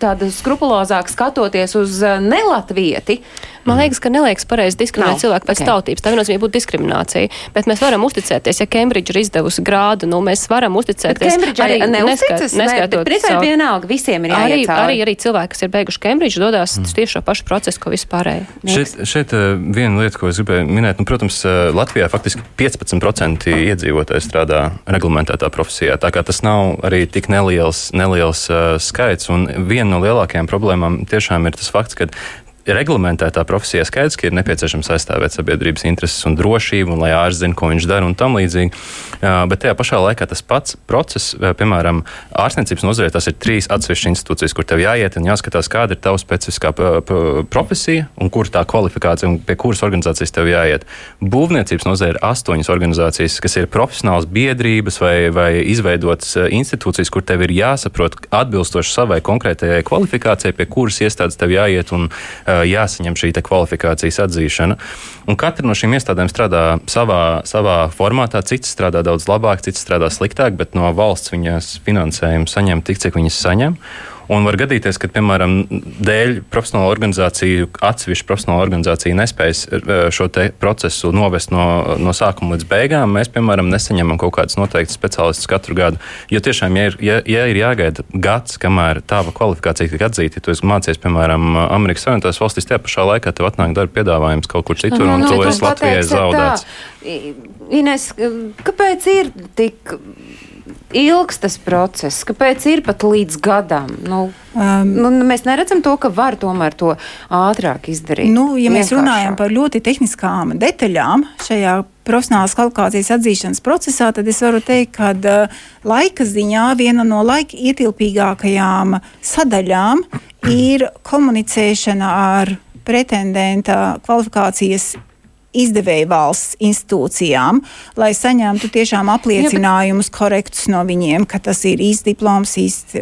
tāda skrupulozāk skatoties uz nelatvieti. Man liekas, ka neliekas pareizi diskriminēt Nav. cilvēku pēc okay. tautības. Tā viennozīmīgi būtu diskriminācija. Bet mēs varam uzticēties, ja Cambridge ir izdevusi grādu, nu mēs varam uzticēties. Arī neuzticas, neskatot. Ne, savu... vienalga, visiem ir jāiet arī. Arī, arī cilvēki, kas ir beiguši Cambridge, dodās mm. tieši šo pašu procesu, ko vispārēji. Šeit, šeit uh, viena lieta, ko es gribēju minēt, nu, protams, uh, Latvijā faktiski 15% iedzīvotāji strādā reglamentētā profesijā. Tā kā tas nav arī tik neliels, neliels uh, skaits. Un viena no lielākajām problēmām tiešām ir tas fakts, ka reglamentētā profesijā skaidrs, ka ir nepieciešams aizstāvēt sabiedrības intereses un drošību, un lai ārsts zina, ko viņš dara un tam līdzīgi. Bet tajā pašā laikā tas pats process, piemēram, ārstniecības nozarē, tas ir trīs atsevišķas institūcijas, kur tev jāiet un jāskatās, kāda ir tava specifiskā profesija un kur tā kvalifikācija un pie kuras organizācijas tev jāiet. Būvniecības nozarē ir astoņas organizācijas, kas ir profesionāls biedrības vai, vai izveidotas institūcijas, kur tev ir jāsaprot atbilstoši savai konkrētajai kvalifikācijai, pie kuras iestādes tev jāiet un uh, jāsaņem šī kvalifikācijas atzīšana. Un katra no šīm iestādēm strādā savā, savā formātā. Cits strādā daudz labāk, cits strādā sliktāk, bet no valsts viņas finansējumu saņem tik, cik viņas saņem. Un var gadīties, ka, piemēram, dēļ profesionāla organizācija, atsevišķa profesionāla organizācija nespējas šo procesu novest no, no sākuma līdz beigām, mēs, piemēram, nesaņemam kaut kādus noteiktus speciālistus katru gadu. Jo tiešām, ja ir, ja, ja ir jāgaida gads, kamēr tava kvalifikācija tiek atzīta, ja tu mācies, piemēram, Amerikas Savienotās valstīs, tajā pašā laikā tev atnāk darba piedāvājums kaut kur citur, un tu esi Latvijai zaudēts. Ines, kāpēc ir tik ilgs tas process, kāpēc ir pat līdz gadam? Nu, um, nu, mēs neredzam to, ka var tomēr to ātrāk izdarīt. Nu, ja mēs runājam par ļoti tehniskām detaļām šajā profesionālās kvalifikācijas atzīšanas procesā, tad es varu teikt, ka uh, laika ziņā viena no laika ietilpīgākajām sadaļām ir komunicēšana ar pretendenta kvalifikācijas izdevēju valsts institūcijām, lai saņemtu tiešām apliecinājumus korektus no viņiem, ka tas ir īsts diploms, īsts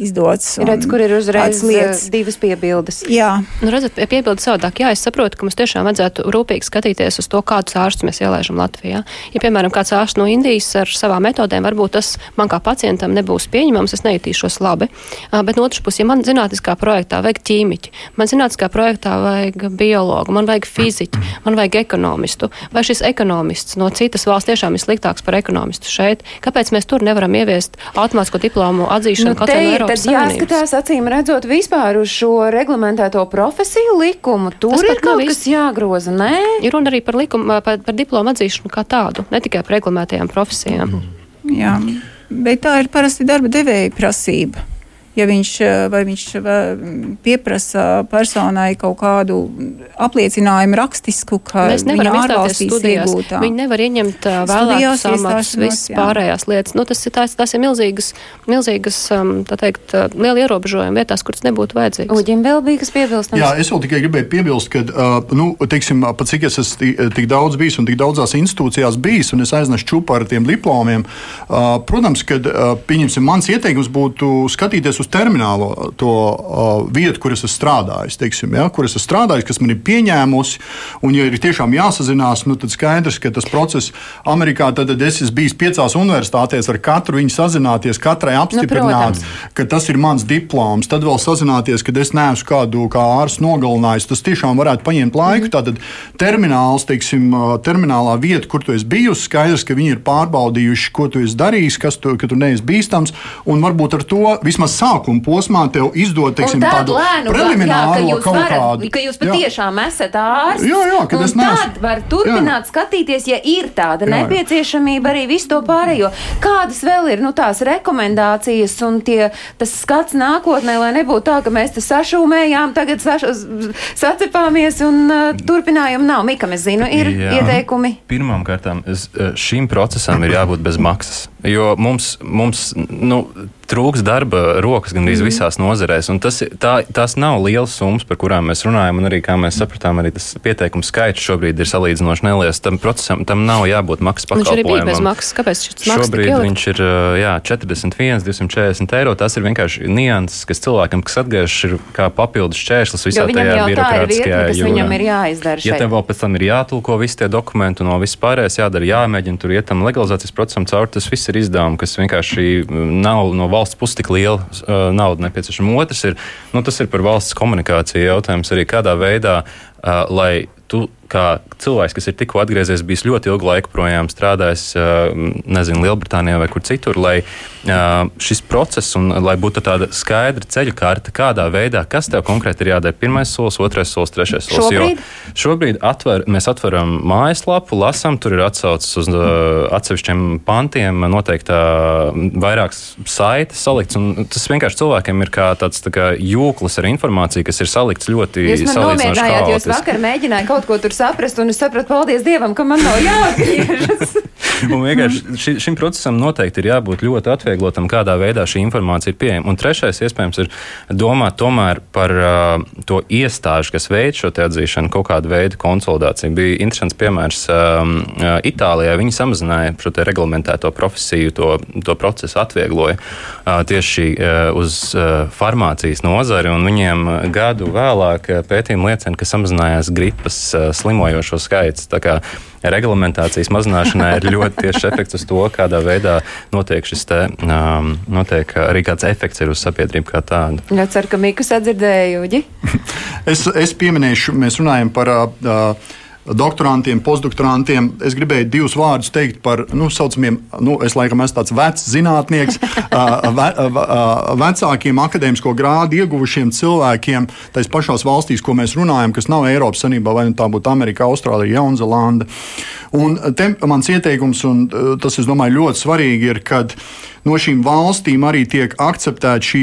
izdots. Redz, kur ir uzreiz lietas. divas piebildes. Jā. Nu, redzat, piebildes savādāk. Jā, es saprotu, ka mums tiešām vajadzētu rūpīgi skatīties uz to, kādus ārstus mēs ielaižam Latvijā. Ja, piemēram, kāds ārsts no Indijas ar savām metodēm, varbūt tas man kā pacientam nebūs pieņemams, es nejūtīšos labi. Bet no otras puses, ja man zinātniskā projektā vajag ķīmiķi, man zinātniskā projektā vajag biologu, man vajag fiziķi, man vajag ekonomistu, vai šis ekonomists no citas valsts tiešām ir sliktāks par ekonomistu šeit, kāpēc mēs tur nevaram ieviest automātisko diplomu atzīšanu nu, katrā Eiropā? Tad jāskatās acīm redzot vispār uz šo reglamentēto profesiju likumu. Tur Tas ir kaut kas jāgroza, nē? Ir runa arī par likumu, par, par diplomu atzīšanu kā tādu, ne tikai par reglamentētajām profesijām. Jā, bet tā ir parasti darba devēja prasība ja viņš, vai viņš pieprasa personai kaut kādu apliecinājumu rakstisku, ka mēs nevaram ārvalstīs iegūt. Viņi nevar ieņemt vēlētus amatus, visas pārējās lietas. Nu, tas ir tās, tās ir milzīgas, milzīgas tā teikt, liela ierobežojuma vietās, kuras nebūtu vajadzīgas. Uģim vēl bija kas piebilstams? Jā, es vēl tikai gribēju piebilst, ka, nu, teiksim, pat cik es esmu tik daudz bijis un tik daudzās institūcijās bijis, un es aiznesu čupu ar tiem diplomiem, protams, ka, uh, pieņemsim, mans ieteikums būtu skatīties uz terminālo to uh, vietu, kur es esmu strādājis, teiksim, ja, kur es esmu strādājis, kas man ir pieņēmusi. Un, ja ir tiešām jāsazinās, nu, tad skaidrs, ka tas process Amerikā, tad, tad es esmu bijis piecās universitātēs, ar katru viņu sazināties, katrai nu, apstiprināt, nu, ka tas ir mans diploms. Tad vēl sazināties, ka es neesmu kādu kā ārstu nogalinājis. Tas tiešām varētu paņemt laiku. Mm. Tātad termināls, teiksim, terminālā vieta, kur tu esi bijusi, skaidrs, ka viņi ir pārbaudījuši, ko tu esi darījis, kas tu, ka tu neesi bīstams. Un varbūt ar to vismaz sākumā sākuma posmā tev izdod teiksim, tādu lēnu, prelimināru jā, kaut varat, kādu. Ka jūs patiešām jā. esat ārsts. Jā, jā, kad es neesmu. Tad var turpināt jā. skatīties, ja ir tāda jā, nepieciešamība arī visu to pārējo. Kādas vēl ir nu, tās rekomendācijas un tie, tas skats nākotnē, lai nebūtu tā, ka mēs te sašūmējām, tagad saš, sacepāmies un uh, turpinājumu nav. Mika, es zinu, ir jā. ieteikumi. Pirmām kārtām šim procesam ir jābūt bez maksas. Jo mums, mums nu, trūks darba rokas gandrīz mm. visās nozarēs. Tas, tā, tās nav lielas summas, par kurām mēs runājam. Un arī, kā mēs sapratām, arī tas pieteikumu skaits šobrīd ir salīdzinoši neliels. Tam procesam tam nav jābūt maksas pakalpojumam. Viņš maksas. Kāpēc šis maksas? Šobrīd viņš ir jā, 41, 240 eiro. Tas ir vienkārši nianses, kas cilvēkam, kas atgriežas, ir kā papildus šķērslis visā tajā birokrātiskajā jūrā. Viņam ir jāizdara. Ja tev vēl pēc tam ir jātulko visi tie dokumenti un no viss pārējais jādara, jāmēģina tur iet tam legalizācijas procesam cauri, tas viss ir izdevumi, kas vienkārši nav no valsts puses tik liela uh, nauda nepieciešama. Otrs ir, nu, tas ir par valsts komunikāciju jautājums arī kādā veidā, uh, lai tu kā cilvēks, kas ir tikko atgriezies, bijis ļoti ilgu laiku projām strādājis, nezinu, Lielbritānijā vai kur citur, lai šis process un lai būtu tāda skaidra ceļa karte, kādā veidā, kas tev konkrēti ir jādara. Pirmais solis, otrais solis, trešais solis. Šobrīd, šobrīd atver, mēs atveram mājaslapu, lasām, tur ir atsaucis uz atsevišķiem pantiem, noteikti vairākas saites salikts. Tas vienkārši cilvēkiem ir kā tāds tā kā jūklis ar informāciju, kas ir salikts ļoti salīdzinoši. Jūs vakar mēģinājāt kaut ko tur saprast, un es sapratu, paldies Dievam, ka man nav jāatgriežas. un vienkārši ši, šim procesam noteikti ir jābūt ļoti atvieglotam, kādā veidā šī informācija ir pieejama. Un trešais, iespējams, ir domāt tomēr par uh, to iestāžu, kas veids šo atzīšanu, kaut kādu veidu konsolidāciju. Bija interesants piemērs um, uh, Itālijā. Viņi samazināja šo reglamentēto profesiju, to, to procesu atviegloja uh, tieši uh, uz uh, farmācijas nozari, un viņiem gadu vēlāk pētījumi liecina, ka samazinājās gripas uh, slimojošo skaits. Reglamentācijas mazināšanai ir ļoti tieši efekts uz to, kādā veidā notiek šis te, um, notiek arī kāds efekts ir uz sabiedrību kā tādu. Jā, ceru, ka Miku sadzirdēja, Juģi. es, es pieminēšu, mēs runājam par. Uh, doktorantiem, postdoktorantiem. Es gribēju divus vārdus teikt par nu, saucamiem, nu, es laikam esmu tāds vecs zinātnieks, ve, vecākiem akadēmisko grādu ieguvušiem cilvēkiem, tais pašās valstīs, ko mēs runājam, kas nav Eiropas Savienībā, vai nu tā būtu Amerika, Austrālija, Jaunzēlanda. Un te mans ieteikums, un tas, es domāju, ļoti svarīgi ir, kad no šīm valstīm arī tiek akceptēta šī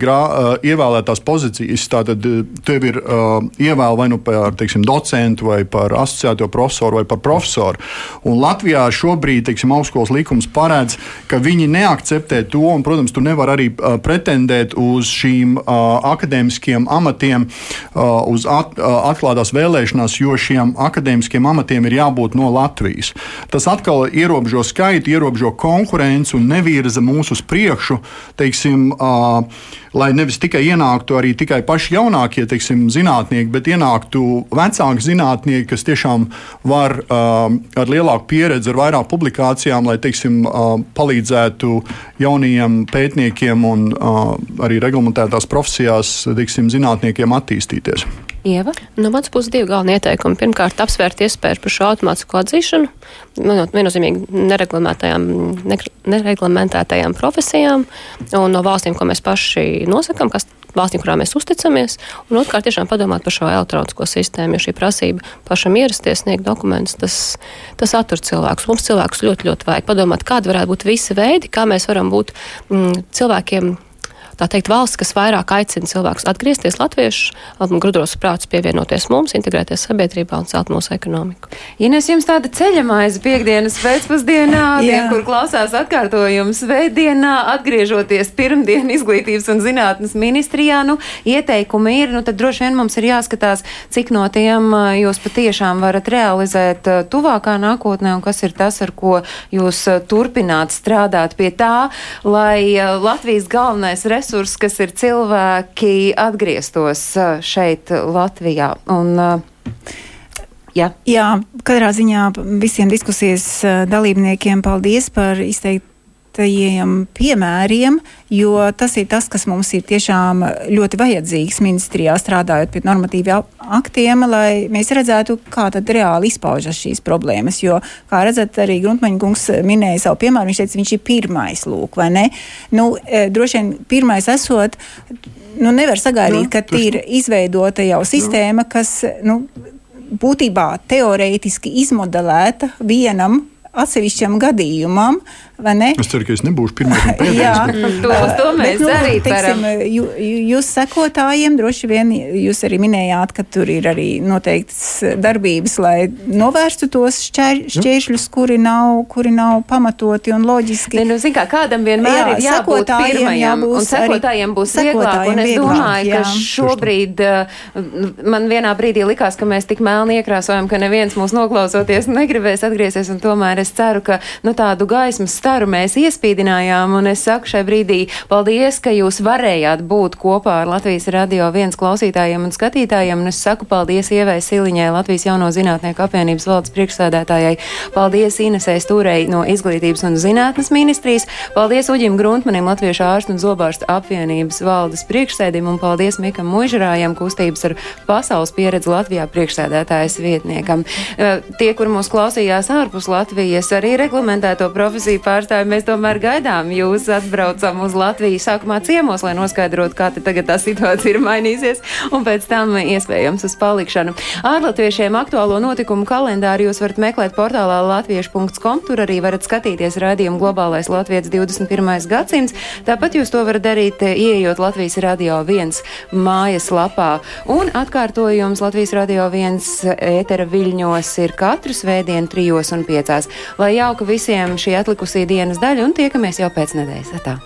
grā, uh, ievēlētās pozīcijas. Tātad tev ir uh, ievēlēta vai nu par teiksim, docentu, vai par asociēto profesoru, vai par profesoru. Un Latvijā šobrīd teiksim, augstskolas likums paredz, ka viņi neakceptē to, un, protams, tu nevari arī pretendēt uz šīm uh, akadēmiskiem amatiem, uh, uz at, uh, atklātās vēlēšanās, jo šiem akadēmiskiem amatiem ir jābūt no Latvijas. Tas atkal ierobežo skaitu, ierobežo konkurenci un nevirza mūs uz priekšu, teiksim, uh, lai nevis tikai ienāktu arī tikai paši jaunākie teiksim, zinātnieki, bet ienāktu vecāki zinātnieki, kas tiešām var uh, ar lielāku pieredzi, ar vairāk publikācijām, lai teiksim, uh, palīdzētu jaunajiem pētniekiem un uh, arī reglamentētās profesijās teiksim, zinātniekiem attīstīties. Ieva? No manas puses divi galvenie ieteikumi. Pirmkārt, apsvērt iespēju par šo automātisko atzīšanu, viennozīmīgi nereglamentētajām profesijām un no valstīm, ko mēs paši nosakām, kas valstīm, kurām mēs uzticamies, un otrkārt tiešām padomāt par šo elektronisko sistēmu, jo šī prasība pašam ierasties, sniegt dokumentus, tas, tas attur cilvēkus. Mums cilvēkus ļoti, ļoti vajag padomāt, kādi varētu būt visi veidi, kā mēs varam būt mm, cilvēkiem tā teikt, valsts, kas vairāk aicina cilvēkus atgriezties latviešus, gudros prātus pievienoties mums, integrēties sabiedrībā un celt mūsu ekonomiku. Ines, jums tāda ceļamaize piekdienas pēcpusdienā, tiem, kur klausās atkārtojums svētdienā, atgriežoties pirmdien izglītības un zinātnes ministrijā, nu, ieteikumi ir, nu, tad droši vien mums ir jāskatās, cik no tiem jūs patiešām varat realizēt tuvākā nākotnē un kas ir tas, ar ko jūs turpināt strādāt pie tā, lai Latvijas galvenais resurs resurss, kas ir cilvēki, atgrieztos šeit, Latvijā. Un, Jā. Jā, katrā ziņā visiem diskusijas dalībniekiem paldies par izteikt konkrētajiem piemēriem, jo tas ir tas, kas mums ir tiešām ļoti vajadzīgs ministrijā strādājot pie normatīviem aktiem, lai mēs redzētu, kā tad reāli izpaužas šīs problēmas. Jo, kā redzat, arī Gruntmaņa kungs minēja savu piemēru, viņš teica, viņš ir pirmais lūk, vai ne? Nu, e, droši vien pirmais esot, nu, nevar sagaidīt, nu, ka ir izveidota jau sistēma, kas, nu, būtībā teorētiski izmodelēta vienam atsevišķam gadījumam, Es ceru, ka es nebūšu pirmais un pēdējais. Jā, bet... to, mēs bet, nu, arī teiksim, jū, jūs sekotājiem droši vien jūs arī minējāt, ka tur ir arī noteikts darbības, lai novērstu tos šķēr, šķēršļus, kuri nav, kuri nav pamatoti un loģiski. Ne, nu, zin, kā, kādam vienmēr jā, ir jābūt pirmajam, jābūt un sekotājiem būs vieglāk. Un es vieglāk, domāju, jā. ka šobrīd uh, man vienā brīdī likās, ka mēs tik melni iekrāsojam, ka neviens mūs noklausoties negribēs atgriezties, un tomēr es ceru, ka nu, tādu gaismas staru mēs iespīdinājām, un es saku šai brīdī paldies, ka jūs varējāt būt kopā ar Latvijas radio viens klausītājiem un skatītājiem, un es saku paldies Ievai Siliņai, Latvijas jauno zinātnieku apvienības valdes priekšsēdētājai, paldies Inesē Stūrei no Izglītības un zinātnes ministrijas, paldies Uģim Gruntmanim, Latviešu ārstu un zobārstu apvienības valdes priekšsēdim, un paldies Mikam Mužrājam, kustības ar pasaules pieredzi Latvijā priekšsēdētājas vietniekam. Tie, kur mūs klausījās ārpus Latvijas, arī reglamentēto profesiju pār pārstāvi, mēs tomēr gaidām. Jūs atbraucam uz Latviju sākumā ciemos, lai noskaidrotu, kā tagad tā situācija ir mainīsies, un pēc tam iespējams uz palikšanu. Ārlatviešiem aktuālo notikumu kalendāru jūs varat meklēt portālā latviešu.com. Tur arī varat skatīties raidījumu globālais Latvijas 21. gadsimts. Tāpat jūs to varat darīt, ieejot Latvijas radio viens mājas lapā. Un atkārtojums Latvijas radio viens ētera viļņos ir katru svētdienu trijos un piecās. Lai jauka visiem šī atlikusī dienas daļa un tiekamies jau pēc nedēļas. Atā.